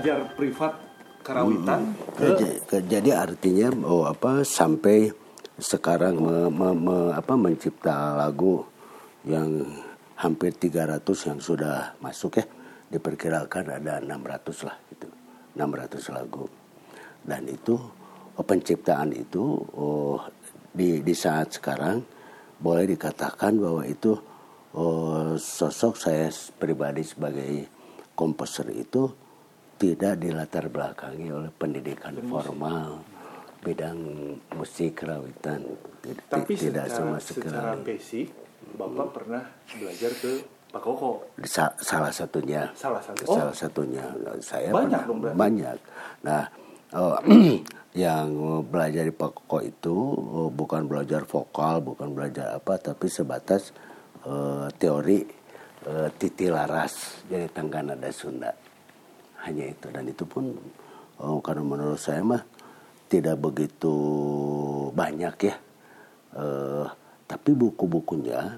belajar privat karawitan ke Jadi- ke- jadi artinya oh apa sampai sekarang me- me- me- apa mencipta lagu yang hampir 300 yang sudah masuk ya. Diperkirakan ada 600 lah itu 600 lagu. Dan itu oh, penciptaan itu oh, di di saat sekarang boleh dikatakan bahwa itu oh, sosok saya pribadi sebagai komposer itu tidak dilatar belakangi oleh pendidikan formal bidang musik kerawitan. Tid- tapi tidak secara, sama secara sekali. basic bapak pernah belajar ke Pak Koko? Sa- salah satunya. Salah satu oh. salah satunya. Saya Banyak pernah- dong berarti. banyak. Nah oh, yang belajar di Pak Koko itu oh, bukan belajar vokal bukan belajar apa tapi sebatas eh, teori eh, titi laras jadi tangga nada Sunda hanya itu dan itu pun oh, karena menurut saya mah tidak begitu banyak ya Eh, tapi buku-bukunya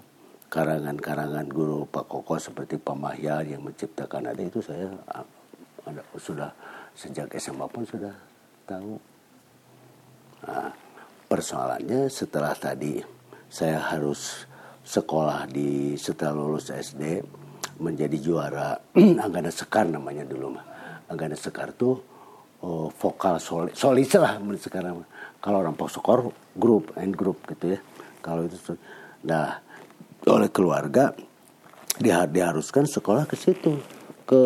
karangan-karangan guru Pak Koko seperti Pak Mahyar yang menciptakan ada itu saya ah, ada, sudah sejak SMA pun sudah tahu. Nah, persoalannya setelah tadi saya harus sekolah di setelah lulus SD menjadi juara Anggana Sekar namanya dulu mah. Anggana Sekar tuh oh, vokal soli, solis lah menurut sekarang. Kalau orang Poskor grup and grup gitu ya. Kalau itu nah oleh keluarga dia diharuskan sekolah ke situ ke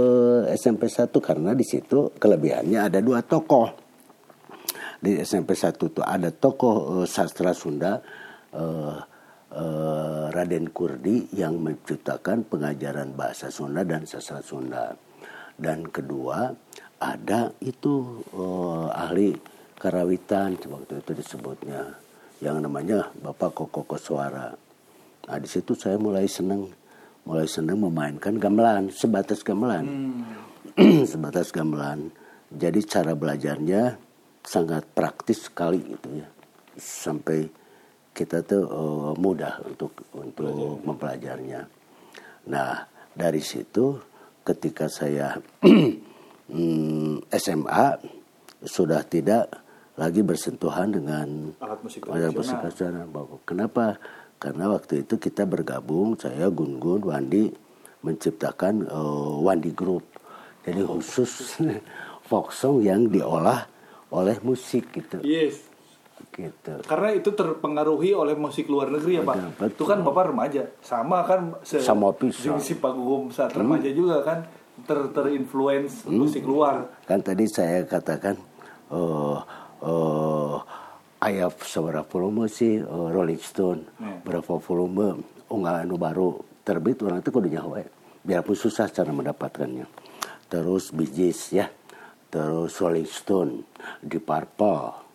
SMP 1 karena di situ kelebihannya ada dua tokoh di SMP 1 itu ada tokoh eh, sastra Sunda eh, eh, Raden Kurdi yang menciptakan pengajaran bahasa Sunda dan sastra Sunda. Dan kedua ada itu eh, ahli karawitan waktu itu disebutnya yang namanya Bapak Koko Koswara. Nah di situ saya mulai senang mulai senang memainkan gamelan sebatas gamelan sebatas gamelan. Jadi cara belajarnya sangat praktis sekali gitu ya. Sampai kita tuh eh, mudah untuk untuk mempelajarnya. Nah, dari situ ketika saya hmm, SMA sudah tidak lagi bersentuhan dengan alat musik tradisional. Kenapa? Karena waktu itu kita bergabung, saya Gun-Gun, Wandi menciptakan eh, Wandi Group. Jadi khusus folk song yang diolah oleh musik gitu. yes Gitu. karena itu terpengaruhi oleh musik luar negeri ya pak Betul, itu kan bapak remaja sama kan se Sama pisan. si Pak Gugum saat remaja juga kan ter terinfluence musik luar Kan tadi saya katakan eh eh ayah seberapa volume sih eh, Rolling Stone, Hmm. berapa volume unggahan anu baru terbit orang itu kudu nyawa ya. biarpun susah cara mendapatkannya. Terus Gees ya, terus Rolling Stone, Deep Purple,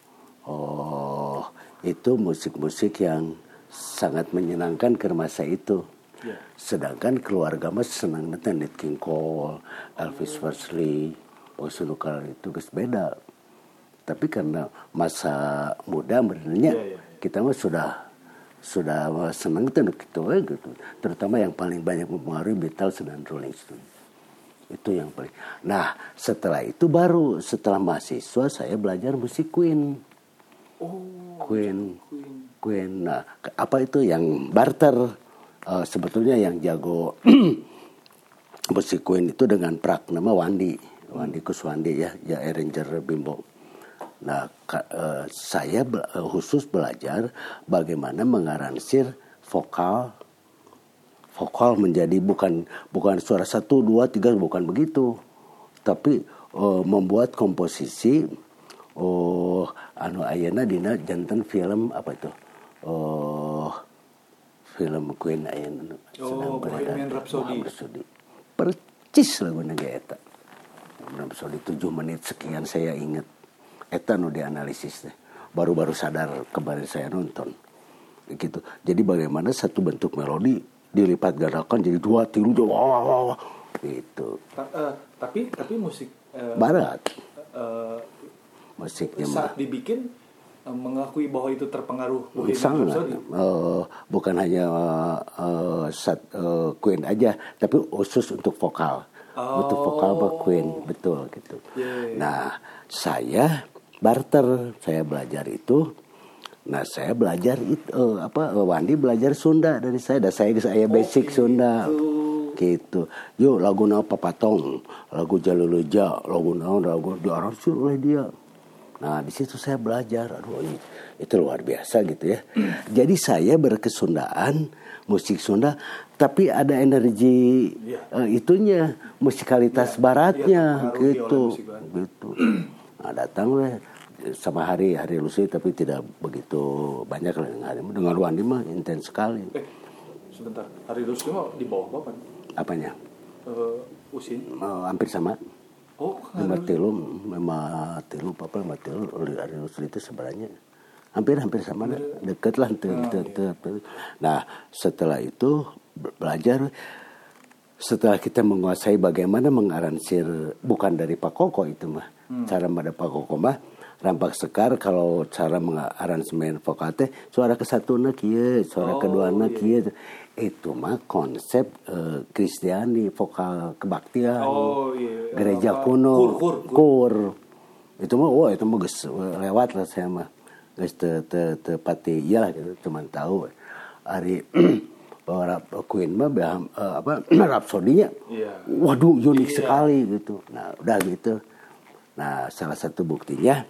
oh itu musik-musik yang sangat menyenangkan ke masa itu. Ya. Sedangkan keluarga mas senang nanti Nat King Cole, Elvis Presley, Nukar itu beda. Tapi karena masa muda sebenarnya Ya, ya, ya. kita mah sudah sudah senang itu gitu, gitu. Terutama yang paling banyak mempengaruhi Beatles dan Rolling Stone. Itu yang paling. Nah setelah itu baru setelah mahasiswa saya belajar musik Queen. Oh Queen. Queen. Queen. Nah, apa itu yang barter? Eh, sebetulnya yang jago musik Queen itu dengan prak nama Wandi, Wandi Kuswandi ya, ya arranger Bimbo. Nah, ka- eh, saya be- eh, khusus belajar bagaimana mengaransir vokal vokal menjadi bukan bukan suara satu dua tiga bukan begitu tapi eh, membuat komposisi oh anu ayana dina jantan film apa itu oh film Queen ayana Oh, Bohemian Rhapsody. Rhapsody. Percis lagu naga eta. Rhapsody tujuh menit sekian saya ingat. Eta nu dianalisis teh. Baru-baru sadar kemarin saya nonton. Gitu. Jadi bagaimana satu bentuk melodi dilipat gandakan jadi dua tilu dua wah, wah, wah, gitu. Ta- eh, tapi tapi musik eh, barat. eh, musiknya mah. saat dibikin eh, mengakui bahwa itu terpengaruh. Bohemian sangat Rhapsody. Eh, bukan hanya eh, sat- eh, Queen aja tapi khusus untuk vokal. Butuh vokal sama Queen betul gitu. Yeah. nah saya barter. Saya belajar itu. Nah saya belajar itu eh, apa Wandi belajar Sunda dari saya. Dan saya saya basic Sunda. Gitu. Yuk lagu naon papatong lagu jaluluja lagu naon lagu diaransir oleh dia nah di situ saya belajar aduh ini itu luar biasa gitu ya jadi saya berkesundaan musik Sunda tapi ada energi Iya. eh, itunya musikalitas baratnya iya, terpengaruhi oleh gitu barat. gitu nah datang weh sama hari hari lusi tapi tidak begitu banyak lah dengan hari dengan Wandi mah intens sekali Eh, sebentar. Hari Rusli mah di bawah bapak. apanya Eh, usin. Eh, hampir sama Oh, lima tilu lima tilu apa lima tilu hari itu sebenarnya hampir hampir sama dah. deket lah tuh, tuh. nah setelah itu be- belajar. Setelah kita menguasai bagaimana mengaransir bukan dari Pak Koko itu mah cara pada Pak Koko mah rampak sekar kalau cara mengaransemen vokal teh suara kesatu kieu suara kedua kieu itu mah konsep eh, Kristiani vokal kebaktian Oh, iya. gereja Apa? kuno Kur, kur, kur. itu mah wah itu mah geus lewat lah saya mah geus te te te pati iyalah gitu cuman tahu hari rap Queen mah beham, eh, apa rapsodinya Iya. waduh unik Iya. sekali gitu nah udah gitu nah salah satu buktinya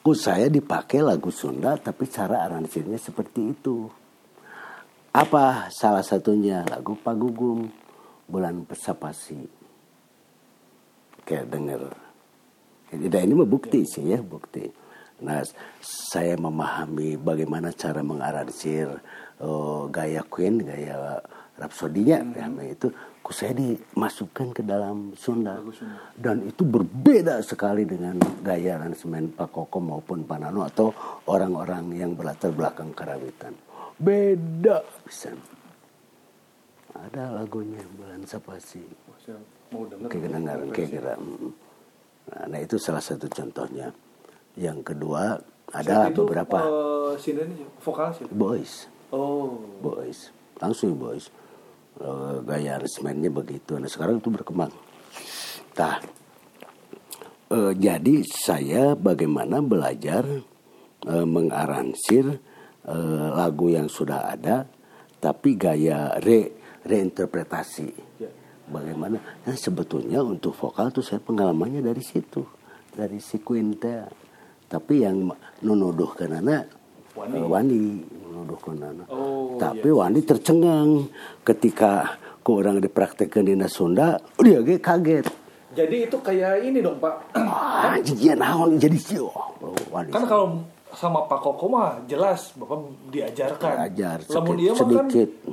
ku saya dipakai lagu Sunda tapi cara aransemennya seperti itu apa salah satunya? Lagu Pagugum bulan pesapasi kayak denger. Tidak ini mah bukti sih ya bukti. Nah saya memahami bagaimana cara mengaransir eh, gaya Queen gaya Rhapsody-nya ya, itu ku saya dimasukkan ke dalam Sunda. Dan itu berbeda sekali dengan gaya aransemen Pak Koko maupun Pak Nano atau orang-orang yang berlatar belakang karawitan beda. Bisa ada lagunya bulan kedengaran kayak kira nah, itu salah satu contohnya. Yang kedua ada itu, beberapa. Eh, vokal sih. boys. Oh, boys. Langsung boys. Eh, gaya aransemennya begitu. Nah sekarang itu berkembang. Nah eh, jadi saya bagaimana belajar eh, mengaransir eh, lagu yang sudah ada tapi gaya re reinterpretasi. Ya. bagaimana? Nah sebetulnya untuk vokal tuh saya pengalamannya dari situ dari si Quinta. Tapi yang nunuduh ke Nana Wani. eh, Wani nunuduh ke Nana Oh, tapi Wandi tercengang. Ketika ke orang dipraktekkan di Sunda dia ge kaget. Jadi itu kayak ini dong Pak. ah jadi naon jadi sih oh, Kan kalau sama Pak Koko mah jelas Bapak diajarkan. Diajar, sedikit- dia mah kan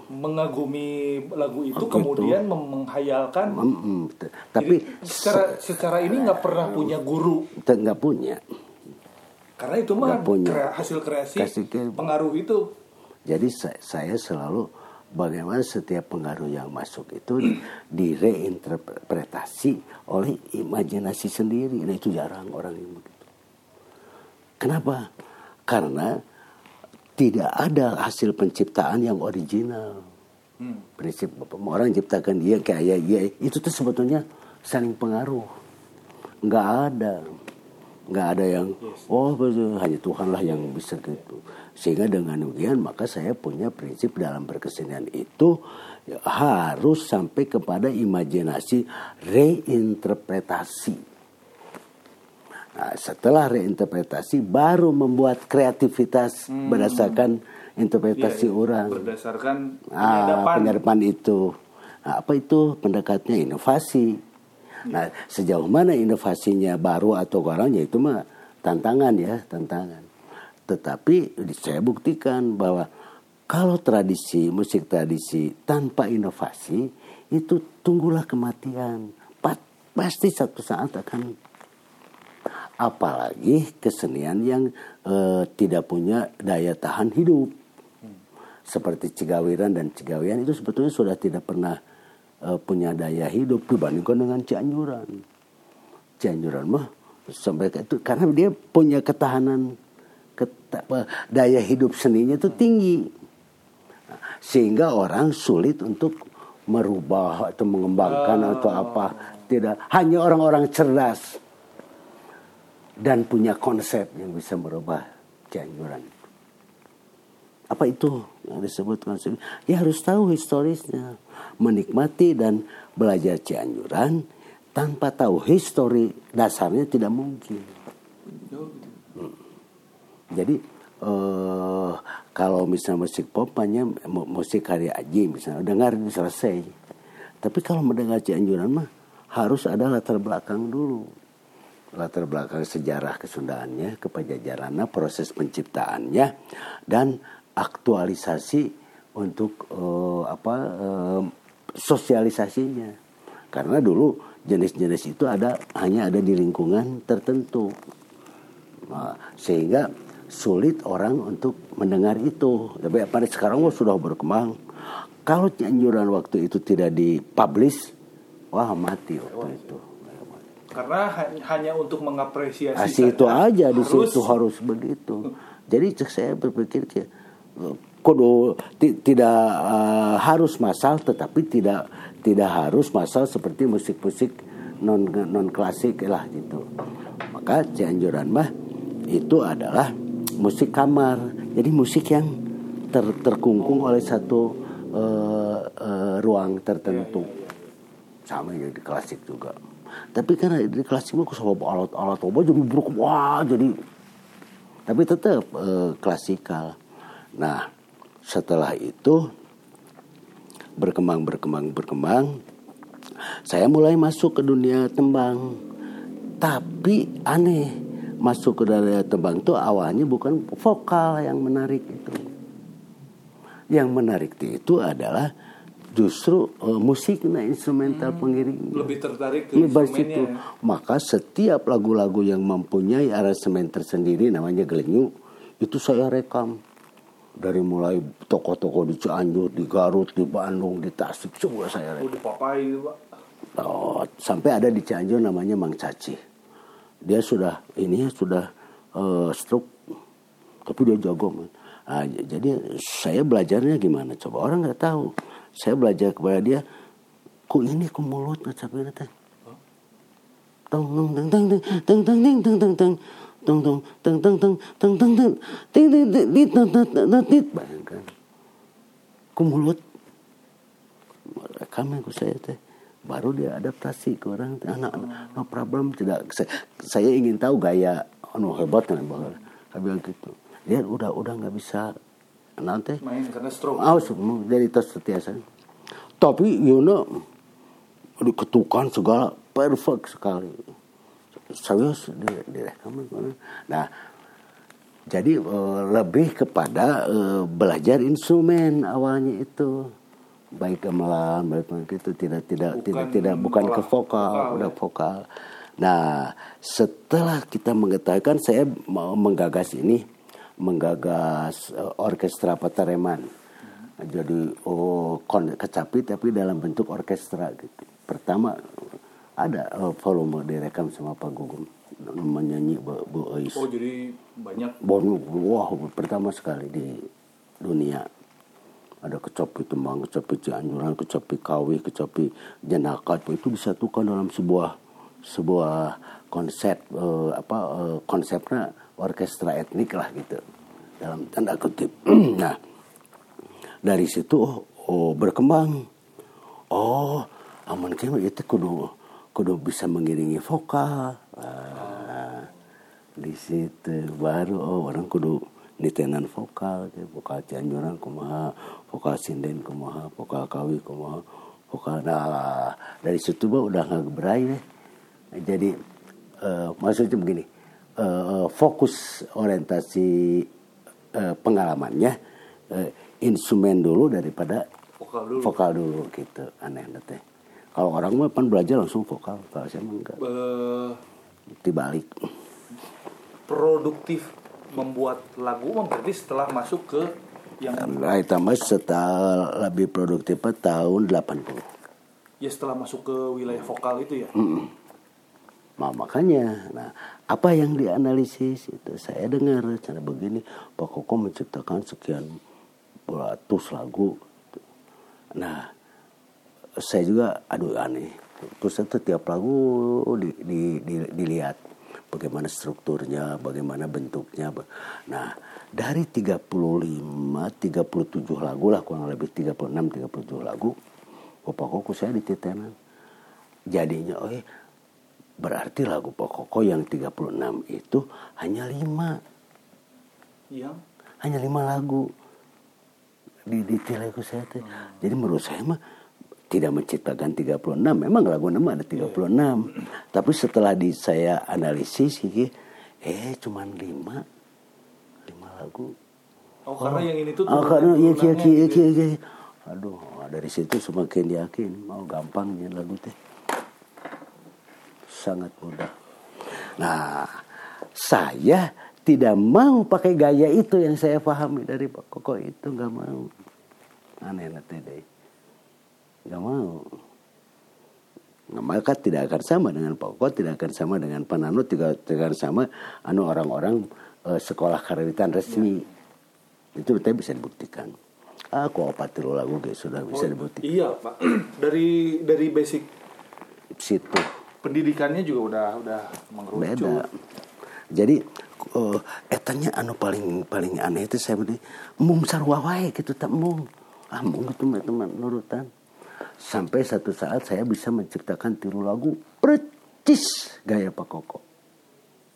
mengagumi lagu itu Begitu. kemudian mem- menghayalkan. Mm, mm, t- tapi Jadi, secara secara ini nggak pernah punya guru nggak punya karena itu mah punya. krea- hasil kreasi Kasih pengaruh itu. Jadi sa- saya selalu bagaimana setiap pengaruh yang masuk itu direinterpretasi oleh imajinasi sendiri. Nah itu jarang orang yang begitu. Kenapa? Karena tidak ada hasil penciptaan yang original. Hmm. Prinsip orang ciptakan dia kayak dia itu tuh sebetulnya saling pengaruh. Nggak ada nggak ada yang oh betul, hanya Tuhan lah yang bisa gitu sehingga dengan demikian maka saya punya prinsip dalam berkesenian itu ya, harus sampai kepada imajinasi reinterpretasi nah, setelah reinterpretasi baru membuat kreativitas berdasarkan interpretasi iya. orang berdasarkan Ah, penyadapan. penyadapan itu. Nah, apa itu pendekatnya inovasi. Nah, sejauh mana inovasinya baru atau orangnya itu mah tantangan ya, tantangan. Tetapi saya buktikan bahwa kalau tradisi, musik tradisi tanpa inovasi itu tunggulah kematian. Pa- Pasti satu saat akan apalagi kesenian yang eh, tidak punya daya tahan hidup seperti Cigawiran dan Cigawian itu sebetulnya sudah tidak pernah eh, punya daya hidup dibandingkan dengan Cianjuran. Cianjuran mah sampai ke itu karena dia punya ketahanan keta- daya hidup seninya itu tinggi. Sehingga orang sulit untuk merubah atau mengembangkan atau apa. Tidak, hanya orang-orang cerdas dan punya konsep yang bisa merubah Cianjuran. Apa itu yang disebut konsep? Ya harus tahu historisnya, menikmati dan belajar Cianjuran tanpa tahu histori dasarnya tidak mungkin. Hmm. Jadi eh, kalau misalnya musik pop hanya musik karya Aji misalnya dengar selesai. Tapi kalau mendengar Cianjuran mah harus ada latar belakang dulu latar belakang sejarah kesundaannya, kepajajarannya, proses penciptaannya, dan aktualisasi untuk uh, apa uh, sosialisasinya. Karena dulu jenis-jenis itu ada hanya ada di lingkungan tertentu, nah, sehingga sulit orang untuk mendengar itu. Tapi apa sekarang oh, sudah berkembang. Kalau anjuran waktu itu tidak dipublish, wah mati waktu itu karena hanya untuk mengapresiasi itu aja di situ harus. begitu. Jadi saya berpikir ya kudu tidak uh, harus masal tetapi tidak tidak harus masal seperti musik-musik non non klasik lah gitu. Maka Cianjuran mah itu adalah musik kamar. Jadi musik yang ter, terkungkung oleh satu uh, uh, ruang tertentu. Sama jadi klasik juga tapi karena di kelas aku sama alat-alat obat jadi buruk wah jadi tapi tetap uh, klasikal. Nah setelah itu berkembang berkembang berkembang saya mulai masuk ke dunia tembang. Tapi aneh masuk ke dunia tembang itu awalnya bukan vokal yang menarik itu. Yang menarik itu adalah justru uh, musik nah instrumental hmm. pengiring lebih tertarik ke instrumennya itu. maka setiap lagu-lagu yang mempunyai aransemen tersendiri namanya gelenyu itu saya rekam dari mulai toko-toko di Cianjur, di Garut, di Bandung, di Tasik semua saya rekam. Udah papai pak. Oh, sampai ada di Cianjur namanya Mang Caci. Dia sudah ini sudah uh, stroke, tapi dia jago man. Nah, jadi saya belajarnya gimana? Coba orang nggak tahu saya belajar kepada dia kok ini ke mulut sampai teh tong tong tong tong tong tong tong tong tong tong tong tong tong tong tong tong tong ting ting ting tong tong tong ting bayangkan ke mulut rekam aku saya teh baru dia adaptasi ke orang anak no problem tidak saya, saya ingin tahu gaya anu hebat kan bahwa bilang gitu dia udah udah nggak bisa nanti. Main karena stroke. Oh dari tos setiasan tapi you know diketukan segala perfect sekali. Serius di, direkam nah jadi uh, lebih kepada uh, belajar instrumen awalnya itu. Baik gamelan baik itu tidak tidak bukan tidak tidak bukan ke vokal. udah ya? vokal. Nah setelah kita mengetahui saya mau menggagas ini menggagas uh, orkestra Patareman. Hmm. Jadi oh kon kecapi tapi dalam bentuk orkestra gitu. Pertama ada uh, volume direkam sama Pak Gugum menyanyi Bu, Bu Ois. Oh jadi banyak. Bonu, wah pertama sekali di dunia. Ada kecapi Tembang, kecapi Cianjuran, kecapi Kawi, kecapi Jenakat. Itu disatukan dalam sebuah sebuah konsep uh, apa uh, konsepnya orkestra etnik lah gitu dalam tanda kutip. nah dari situ oh, oh berkembang. Oh aman kemah itu kudu kudu bisa mengiringi vokal. Nah, di situ baru oh orang kudu nitenan vokal gitu. vokal Cianjuran kumaha vokal sinden kumaha vokal kawi kumaha vokal nah dari situ bah udah nggak berai deh jadi uh, maksudnya begini uh, fokus orientasi uh, pengalamannya uh, instrumen dulu daripada vokal dulu. Vokal dulu gitu aneh teh. Kalau orang mah pan belajar langsung vokal, kalau saya mah enggak. Uh, Dibalik. Produktif membuat lagu berarti setelah masuk ke yang nah, tambah setelah lebih produktif tahun 80. Ya setelah masuk ke wilayah vokal itu ya. Mm -mm Nah, makanya, nah apa yang dianalisis itu? Saya dengar cara begini Pak Koko menciptakan sekian ratus lagu. Nah saya juga aduh aneh. Terus itu tiap lagu di, di, di, dilihat bagaimana strukturnya bagaimana bentuknya. Nah dari 35 37 lagu lah kurang lebih 36 37 lagu pokokku saya di titenan jadinya oh berarti lagu pokok yang 36 itu hanya lima yang hanya lima lagu di di lagu saya tuh. Hmm. Jadi menurut saya mah tidak menciptakan 36. Memang lagu nama ada 36. Yeah. Tapi setelah di saya analisis gitu, eh cuman lima lima lagu. Oh, oh karena yang ini tuh oh, karena iya iya iya iya iya. Aduh, dari situ semakin yakin mau gampangnya lagu teh. Sangat mudah. Nah, saya tidak mau pakai gaya itu yang saya pahami dari Pak Koko. Itu nggak mau. Aneh nanti deh nggak mau. Nah, maka tidak akan sama dengan Pak Koko tidak akan sama dengan Panano tidak, tidak akan sama anu orang-orang uh, sekolah karawitan resmi. Ya. itu kita bisa dibuktikan. Ah kok lo lagu sudah bisa oh, dibuktikan. iya Pak. Dari dari basic. Situ pendidikannya juga udah udah mengerucut beda jadi uh, etanya anu paling paling aneh itu saya beri mung sarwa wae gitu tak mung ah mung itu teman nurutan sampai satu saat saya bisa menciptakan tiru lagu percis gaya Pak Koko.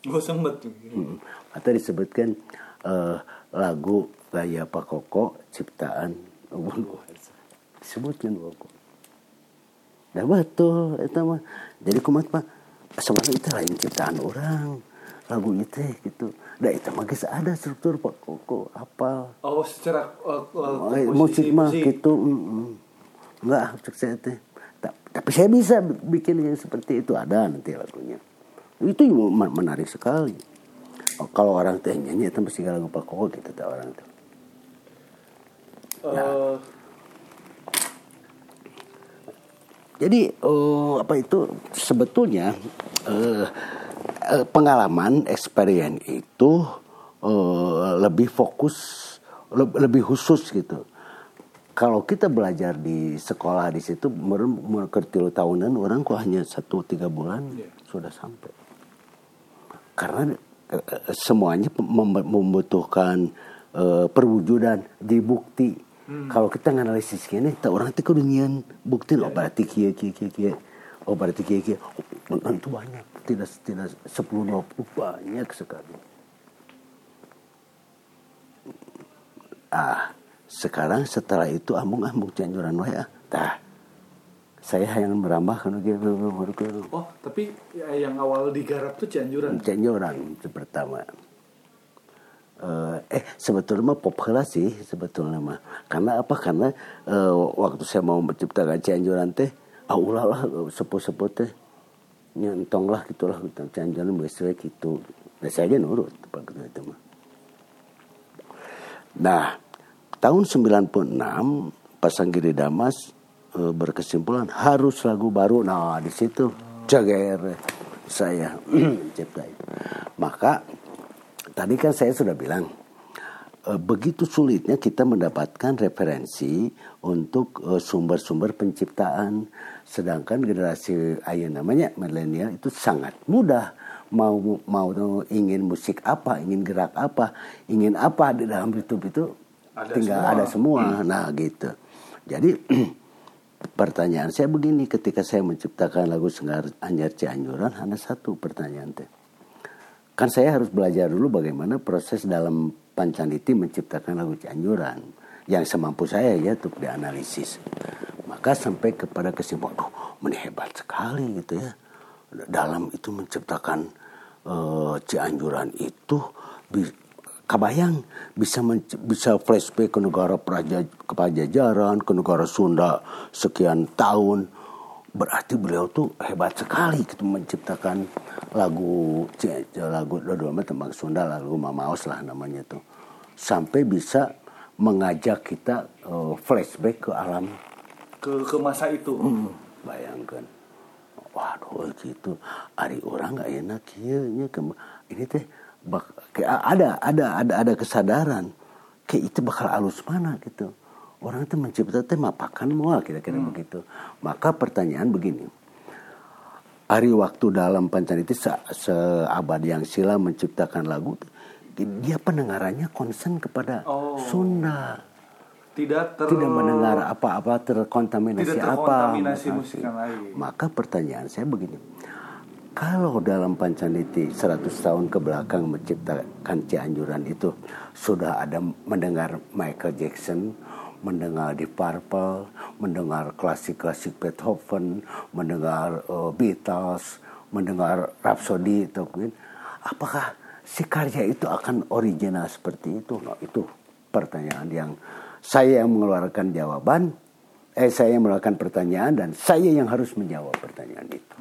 Oh sempat. Hmm. Atau disebutkan uh, lagu gaya Pak Koko ciptaan disebutkan Koko. Nah betul itu mah. Jadi kumat Pak sebenarnya itu lain ciptaan orang lagu itu gitu nah itu mah ada struktur pak koko apa oh secara uh, uh, musik mah gitu mm, mm. enggak cek saya teh tapi saya bisa bikin yang seperti itu ada nanti lagunya itu menarik sekali oh, kalau orang teh nyanyi itu mesti lagu pak koko gitu tak orang tuh nah. uh. Jadi uh, apa itu? Sebetulnya uh, pengalaman experience itu uh, lebih fokus lebih khusus gitu. Kalau kita belajar di sekolah di situ mengerti tahunan orang kok hanya satu tiga bulan yeah. sudah sampai. Karena uh, semuanya membutuhkan uh, perwujudan di bukti hmm. kalau kita nganalisis ini tak orang itu kunyian bukti yeah. oh berarti kia kia kia kia oh berarti kia kia oh, itu banyak tidak tidak sepuluh dua banyak sekali. Ah, sekarang setelah itu ambung-ambung canjuran wae ah. Tah. Saya yang merambah kan. Oh, tapi ya, yang awal digarap tuh canjuran. Canjuran itu pertama. Uh, eh sebetulnya mah pop sih sebetulnya mah. Karena apa? Karena uh, waktu saya mau menciptakan cianjuran teh ah ulah lah sepuh-sepuh teh. Nyentong lah gitulah gitu. Jangan sesuai gitu. Nah saya aja nurut pak itu mah. Nah tahun 96 pasang Giri Damas e, berkesimpulan harus lagu baru. Nah di situ jager saya cipta itu maka tadi kan saya sudah bilang e, begitu sulitnya kita mendapatkan referensi untuk e, sumber-sumber penciptaan Sedangkan generasi ayah namanya milenial itu sangat mudah mau mau ingin musik apa, ingin gerak apa, ingin apa di dalam YouTube itu ada tinggal semua. ada semua. Hmm. Nah gitu. Jadi pertanyaan saya begini ketika saya menciptakan lagu Senggar Anyar Cianjuran hanya satu pertanyaan teh. Kan saya harus belajar dulu bagaimana proses dalam Pancaniti menciptakan lagu Cianjuran yang semampu saya ya untuk dianalisis. Maka sampai kepada kesimpulan oh ini sekali gitu ya. Dalam itu menciptakan uh, Cianjuran itu bi kabayang bisa bisa flashback ke negara praja ke Pajajaran ke negara Sunda sekian tahun berarti beliau tuh hebat sekali gitu menciptakan lagu lagu dua tembang Sunda lagu Mamaos lah namanya tuh. Sampai bisa mengajak kita uh, flashback ke alam. Ke ke masa itu. Hmm, bayangkan. Waduh gitu. Hari orang nggak enak ya ini teh bak, ada ada ada ada kesadaran. Kayak itu bakal alus mana gitu orang itu mencipta teh mapakan mua kira-kira Hmm. begitu. Maka pertanyaan begini. Hari waktu dalam Pancaniti se seabad yang silam menciptakan lagu dia pendengarannya konsen kepada Oh. Sunda. Tidak ter Tidak mendengar apa-apa terkontaminasi Tidak apa. terkontaminasi musik lain. Maka pertanyaan saya begini. Kalau dalam Pancaniti 100 tahun ke belakang menciptakan Cianjuran itu sudah ada mendengar Michael Jackson, mendengar Deep Purple, mendengar klasik-klasik Beethoven, mendengar uh, Beatles, mendengar Rhapsody atau Queen, apakah si karya itu akan original seperti itu? Nah, itu pertanyaan yang saya yang mengeluarkan jawaban, eh saya yang mengeluarkan pertanyaan dan saya yang harus menjawab pertanyaan itu.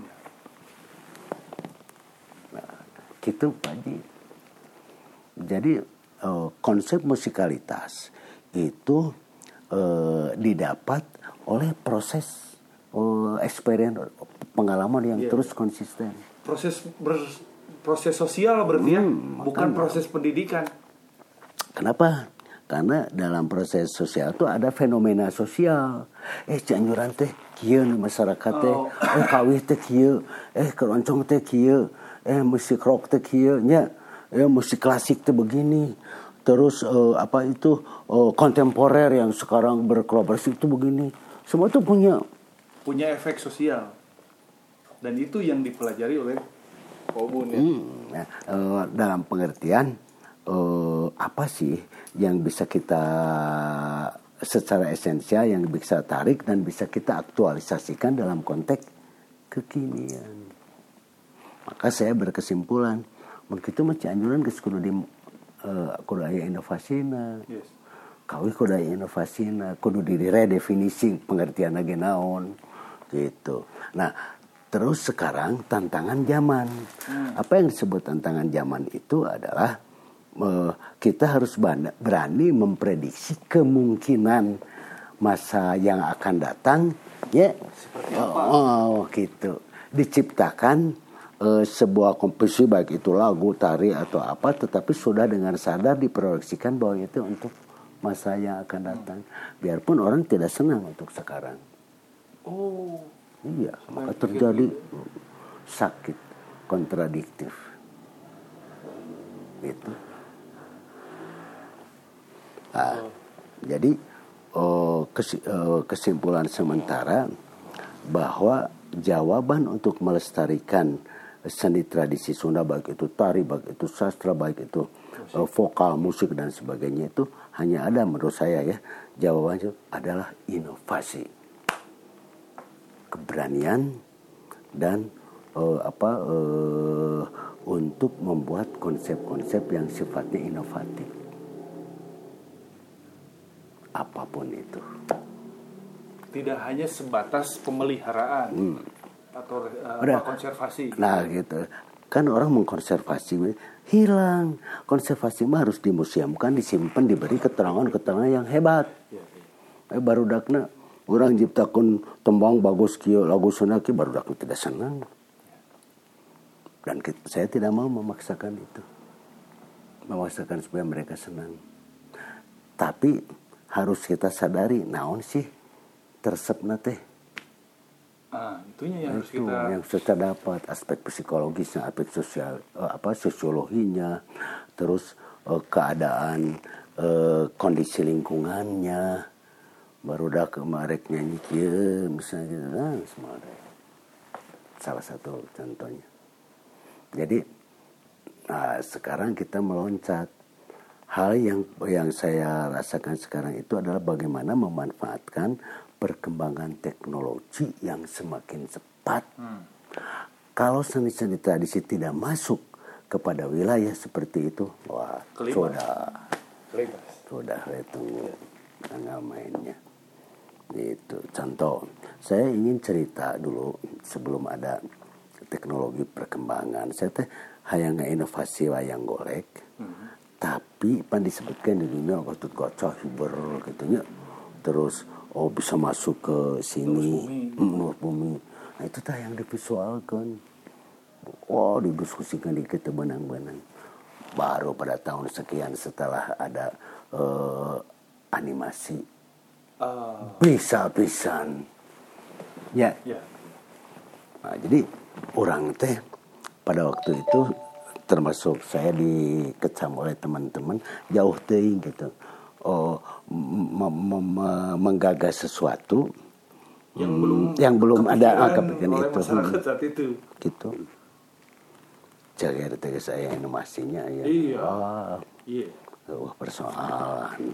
Nah, gitu Pak. Jadi eh, konsep musikalitas itu eh, didapat oleh proses eh, experience pengalaman yang Iya. terus konsisten. proses ber- proses sosial berarti ya, Hmm, bukan makanya. proses pendidikan. Kenapa? Karena dalam proses sosial itu ada fenomena sosial. Eh Cianjuran teh kieu masyarakat teh. Oh. Eh kawih teh kieu. Eh keroncong teh kieu. Eh musik rock teh kieu nya. Eh musik klasik teh begini. Terus eh, apa itu eh, kontemporer yang sekarang berkolaborasi itu begini. Semua itu punya Punya efek sosial. Dan itu yang dipelajari oleh Kobun ya. Hmm, nah, eh, dalam pengertian eh, apa sih yang bisa kita secara esensial yang bisa tarik dan bisa kita aktualisasikan dalam konteks kekinian. Maka saya berkesimpulan, begitu mah Cianjuran kudu di eh, kudu aya inovasina. Yes. Kawih kudu aya inovasina, kudu diredefinisi pengertian lagi naon gitu. Nah, terus sekarang tantangan zaman. Apa yang disebut tantangan zaman itu adalah eh, kita harus berani memprediksi kemungkinan masa yang akan datang ya oh, oh, gitu diciptakan eh, sebuah komposisi baik itu lagu tari atau apa tetapi sudah dengan sadar diproyeksikan bahwa itu untuk masa yang akan datang. Biarpun orang tidak senang untuk sekarang. Oh, iya maka terjadi sakit kontradiktif. Itu Ah, jadi oh, eh, kesimpulan sementara bahwa jawaban untuk melestarikan seni tradisi Sunda baik itu tari, baik itu sastra, baik itu eh, vokal, musik dan sebagainya itu hanya ada menurut saya ya. Jawabannya adalah inovasi, keberanian dan eh, apa eh, untuk membuat konsep-konsep yang sifatnya inovatif. Apa pun itu. tidak hanya sebatas pemeliharaan atau Hmm. Udah. konservasi. Nah gitu. Kan orang mengkonservasi hilang. Konservasi mah harus dimuseumkan, disimpan, diberi keterangan-keterangan yang hebat. Ya, ya. Eh baru dakna orang ciptakan tembang bagus kieu lagu Sunda kieu baru dakna tidak senang. Dan kit- saya tidak mau memaksakan itu. Memaksakan supaya mereka senang. Tapi harus kita sadari naon sih tersepna teh. Ah, itunya yang harus itu kita yang kita dapat aspek psikologisnya aspek sosial eh, apa sosiologinya terus eh, keadaan eh, kondisi lingkungannya baru dah kemarin nyanyi kieu misalnya gitu nah, semua ada. salah satu contohnya jadi nah, sekarang kita meloncat hal yang yang saya rasakan sekarang itu adalah bagaimana memanfaatkan perkembangan teknologi yang semakin cepat. Kalau seni-seni tradisi tidak masuk kepada wilayah seperti itu, wah Kelibas. sudah bebas. sudah itu tanggal mainnya. Itu contoh. Saya ingin cerita dulu sebelum ada teknologi perkembangan. Saya teh hayang inovasi wayang golek. Tapi pan disebutkan di dunia gotut gocah hiber gitu nya. Terus oh bisa masuk ke sini Lurus bumi. Mm, lurus bumi. Nah itu tah yang divisualkan. Oh didiskusikan di kita benang-benang. Baru pada tahun sekian setelah ada eh, animasi Ah, bisa pisan ya ya. Nah, jadi orang teh pada waktu itu termasuk saya dikecam oleh teman-teman jauh teh gitu. Oh, menggagas sesuatu Yang hmm, belum yang belum ada ah, kepikiran itu saat itu. gitu. Jaga RT saya inovasinya ya. Iya. Ah, Iya. wah persoalan.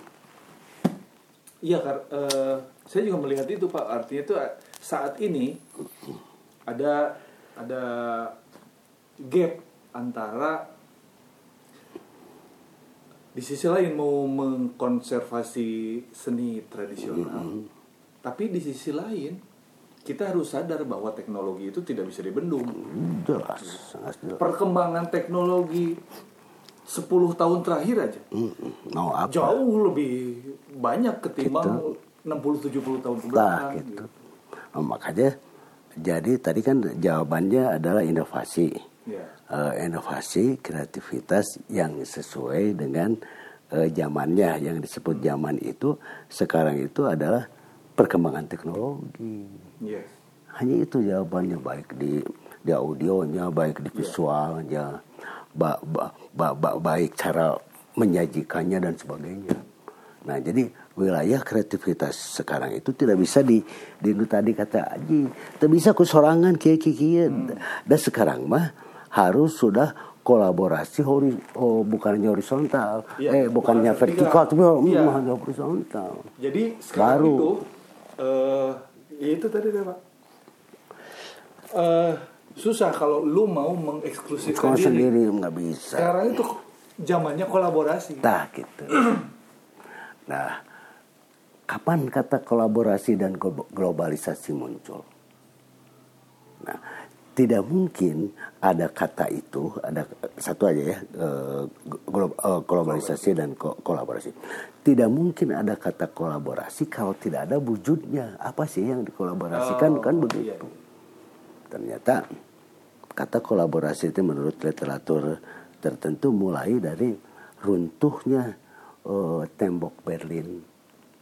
Iya, kar- eh, saya juga melihat itu Pak. Artinya itu eh, saat ini ada ada gap antara di sisi lain mau mengkonservasi seni tradisional, tapi di sisi lain kita harus sadar bahwa teknologi itu tidak bisa dibendung. Jelas, jelas. Perkembangan teknologi 10 tahun terakhir aja Mm-mm. Mau apa? jauh lebih banyak ketimbang 60-70 tahun ke Nah, belakang. gitu. Oh, makanya jadi tadi kan jawabannya adalah inovasi. Ya. Eh, inovasi, kreativitas yang sesuai dengan eh, zamannya yang disebut zaman itu sekarang itu adalah perkembangan teknologi. Yes. Hanya itu jawabannya baik di di audionya, baik di visualnya, ba, ba, ba, ba- baik cara menyajikannya dan sebagainya. Nah, jadi wilayah kreativitas sekarang itu tidak bisa di di tadi kata Aji, tidak bisa kusorangan kieu kieu kieu. Dan sekarang mah harus sudah kolaborasi hori, oh bukannya horizontal, Iya, eh bukannya bukan vertikal, tapi malah horizontal. Jadi sekarang Baru. itu ya itu tadi deh Pak. Eh susah kalau lu mau mengeksklusifkan diri. sendiri nggak bisa. Sekarang itu zamannya kolaborasi. Nah gitu. Nah, kapan kata kolaborasi dan glo- globalisasi muncul? Nah, tidak mungkin ada kata itu, ada satu aja ya, eh, eh, globalisasi dan ko- kolaborasi. Tidak mungkin ada kata kolaborasi kalau tidak ada wujudnya. Apa sih yang dikolaborasikan Oh, kan iya. begitu. Ternyata kata kolaborasi itu menurut literatur tertentu mulai dari runtuhnya eh, tembok Berlin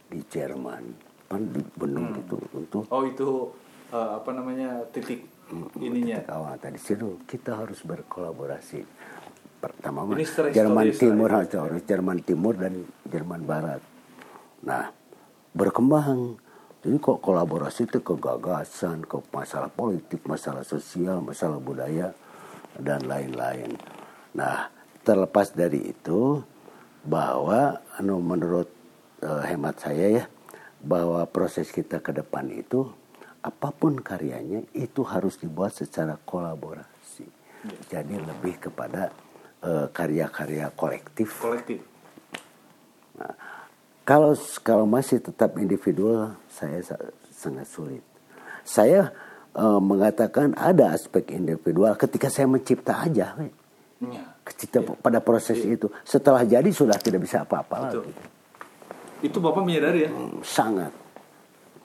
di Jerman. Kan dibenung Hmm. gitu runtuh. Oh itu eh, apa namanya titik ininya. Kawan tadi situ kita harus berkolaborasi. Pertama Ini Jerman Timur harus Jerman Timur dan Jerman Barat. Nah, berkembang. Jadi kok kolaborasi itu ke gagasan, ke masalah politik, masalah sosial, masalah budaya dan lain-lain. Nah, terlepas dari itu bahwa anu menurut eh, hemat saya ya bahwa proses kita ke depan itu apa pun karyanya itu harus dibuat secara kolaborasi. Jadi lebih kepada eh, karya-karya kolektif. Kolektif. Kalau kalau masih tetap individual, saya sa- sangat sulit. Saya eh, mengatakan ada aspek individual ketika saya mencipta aja. Ya. Ketika pada proses itu. Setelah jadi sudah tidak bisa apa-apa lagi. Itu Bapak menyadari ya. Hmm, Sangat.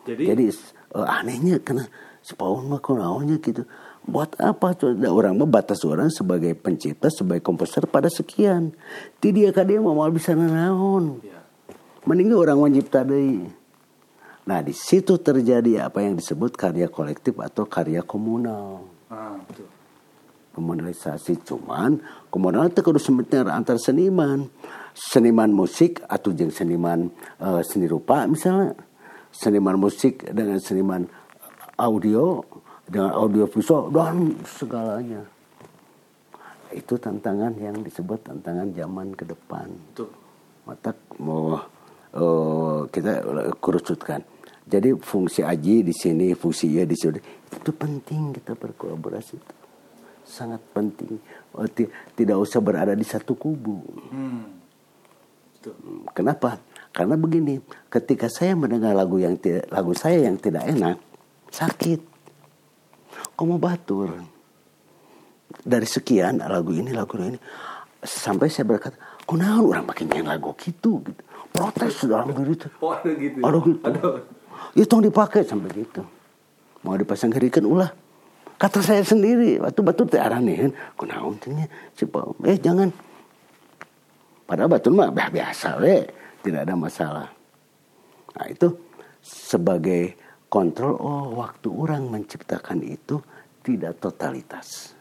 Jadi, Jadi anehnya karena si Paul mah kunaonnya gitu. Buat apa tuh Ada orang mah batas orang sebagai pencipta, sebagai komposer pada sekian. Ti dia ka dia mau mau bisa nanaon. ya. Mending orang mencipta deui. Nah, di situ terjadi apa yang disebut karya kolektif atau karya komunal. Ah, betul. Komunalisasi cuman komunal itu kudu sebenarnya antar seniman. Seniman musik atau jeung seniman eh, seni rupa misalnya. Seniman musik dengan seniman audio dengan audio visual dan segalanya. Itu tantangan yang disebut tantangan zaman ke depan. Betul. Mata mau eh, kita kerucutkan. Jadi fungsi aji di sini, fungsi ya di sini. Itu penting kita berkolaborasi. Sangat penting. Oh, ti- tidak usah berada di satu kubu. Hmm. Betul. Kenapa? Karena begini, ketika saya mendengar lagu yang tidak lagu saya yang tidak enak, sakit. Kok mau batur? Dari sekian lagu ini, lagu ini, sampai saya berkata, kunaon orang pakai nyanyi lagu gitu, gitu. Protes dalam diri itu. Oh ada gitu. ya? Aduh gitu. Aduh. Itu yang dipakai sampai gitu. Mau dipasang herikan ulah. Kata saya sendiri, waktu batu teh aranehan, kunaon Paul. Eh jangan. Padahal batu mah biasa we, tidak ada masalah. Nah itu sebagai kontrol oh waktu orang menciptakan itu tidak totalitas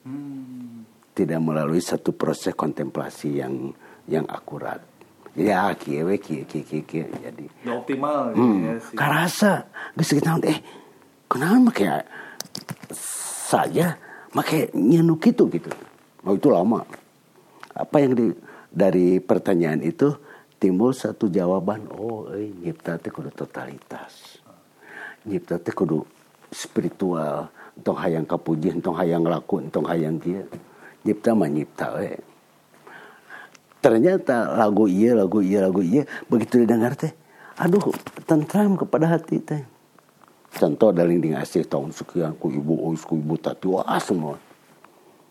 Hmm. tidak melalui satu proses kontemplasi yang yang akurat jadi ah kieu we kieu kieu kieu kieu. jadi Nggak optimal gitu hmm, ya sih. karasa geus kita eh kenapa make saja make nyenu gitu gitu oh itu lama apa yang di, dari pertanyaan itu timbul satu jawaban oh eh nyipta teh kudu totalitas. Nyipta teh kudu spiritual entong hayang kapuji entong hayang laku entong hayang kieu nyipta mah nyipta we ternyata lagu iya lagu iya lagu iya begitu didengar teh aduh tentram kepada hati teh. Contoh daling ding asih tahun sekian ku ibu ois ku ibu tati wah semua.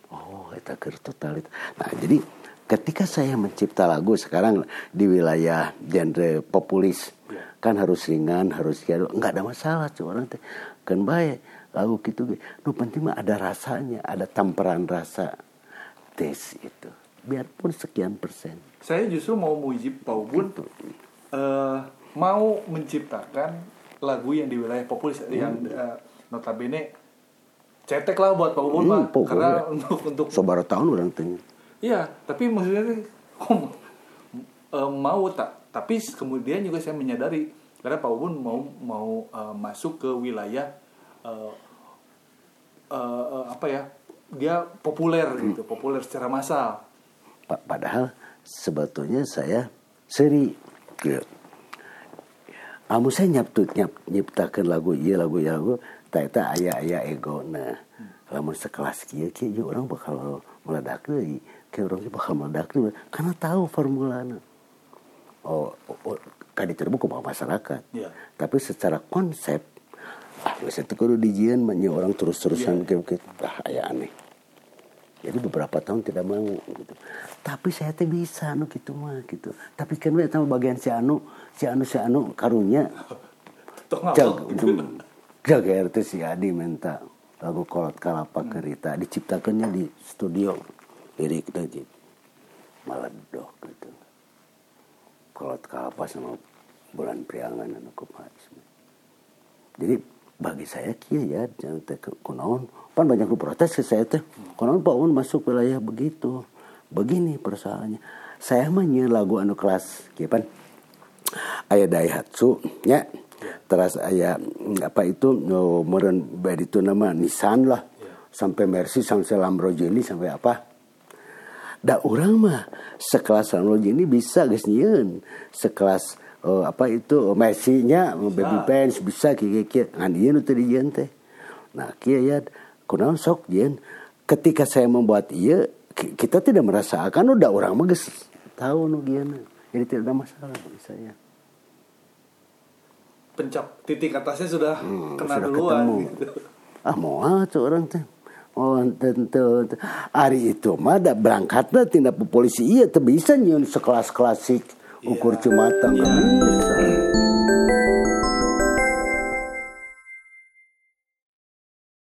Oh itu keur totalitas. Nah jadi ketika saya mencipta lagu sekarang di wilayah genre populis kan harus ringan harus ya nggak ada masalah. Orang teh kan baik lagu gitu nu penting mah ada rasanya ada tamparan rasa tes itu. Biarpun sekian persen. Saya justru mau muji Pak Ubun Gitu. eh, mau menciptakan lagu yang di wilayah populis yang eh, notabene cetek lah buat Pak Ubun Hmm, Pak. karena untuk untuk sebar tahun orang tanya Iya, tapi maksudnya eh, mau tak? Tapi kemudian juga saya menyadari karena Pak Ubun mau mau eh, masuk ke wilayah eh, eh, eh, apa ya? Dia populer gitu, populer secara massal. Pa- Padahal sebetulnya saya seri gitu. Kamu saya nyaptu nyap, nyiptakan lagu iya lagu iya lagu tak tak ayah ayah ego nah lamun sekelas kia kia juga orang bakal meledak deui ge bakal meledak deui karena tahu formulanya oh, oh, oh kadi terbuka ke masyarakat Iya. tapi secara konsep ah itu kudu dijieun mah nya orang terus-terusan Iya. gitu ah aya aneh jadi beberapa tahun tidak mau gitu. Tapi saya teh bisa anu gitu mah gitu. Tapi kan we tahu bagian si anu, si anu si anu karunya jag jaga RT si Adi minta lagu kolot kalapa kerita diciptakannya di studio lirik tadi maledok gitu. Kolot kalapa sama bulan priangan anu kumaha jadi bagi saya kia ya jangan teh kunaon pan banyak protes ke saya teh. Kunaon Pak Un masuk wilayah begitu. Begini persoalannya. Saya mah lagu anu kelas kieu pan. Aya Daihatsu nya terus aya mm, apa itu no, meureun bed itu nama Nissan lah. Sampai Mercy sampai Lamborghini sampai apa Da orang mah sekelas Lamborghini bisa geus nyieun. Sekelas eh, apa itu Messi-nya baby pants bisa kieu kieu ngan ieu nu dijieun teh. Nah, kieu ya kunaon sok jieun. Ketika saya membuat ki- kita tidak merasakan udah orang mah geus tahu nu gieuna. Jadi tidak ada masalah saya. Pencap titik atasnya sudah Hmm, kena sudah duluan. ketemu. Gitu. Ah mau ah tuh orang teh. Oh tentu hari itu mah da berangkatnya tindak polisi iya teu bisa nyieun sekelas klasik ukur Iya. cumatang Iya. kan bisa.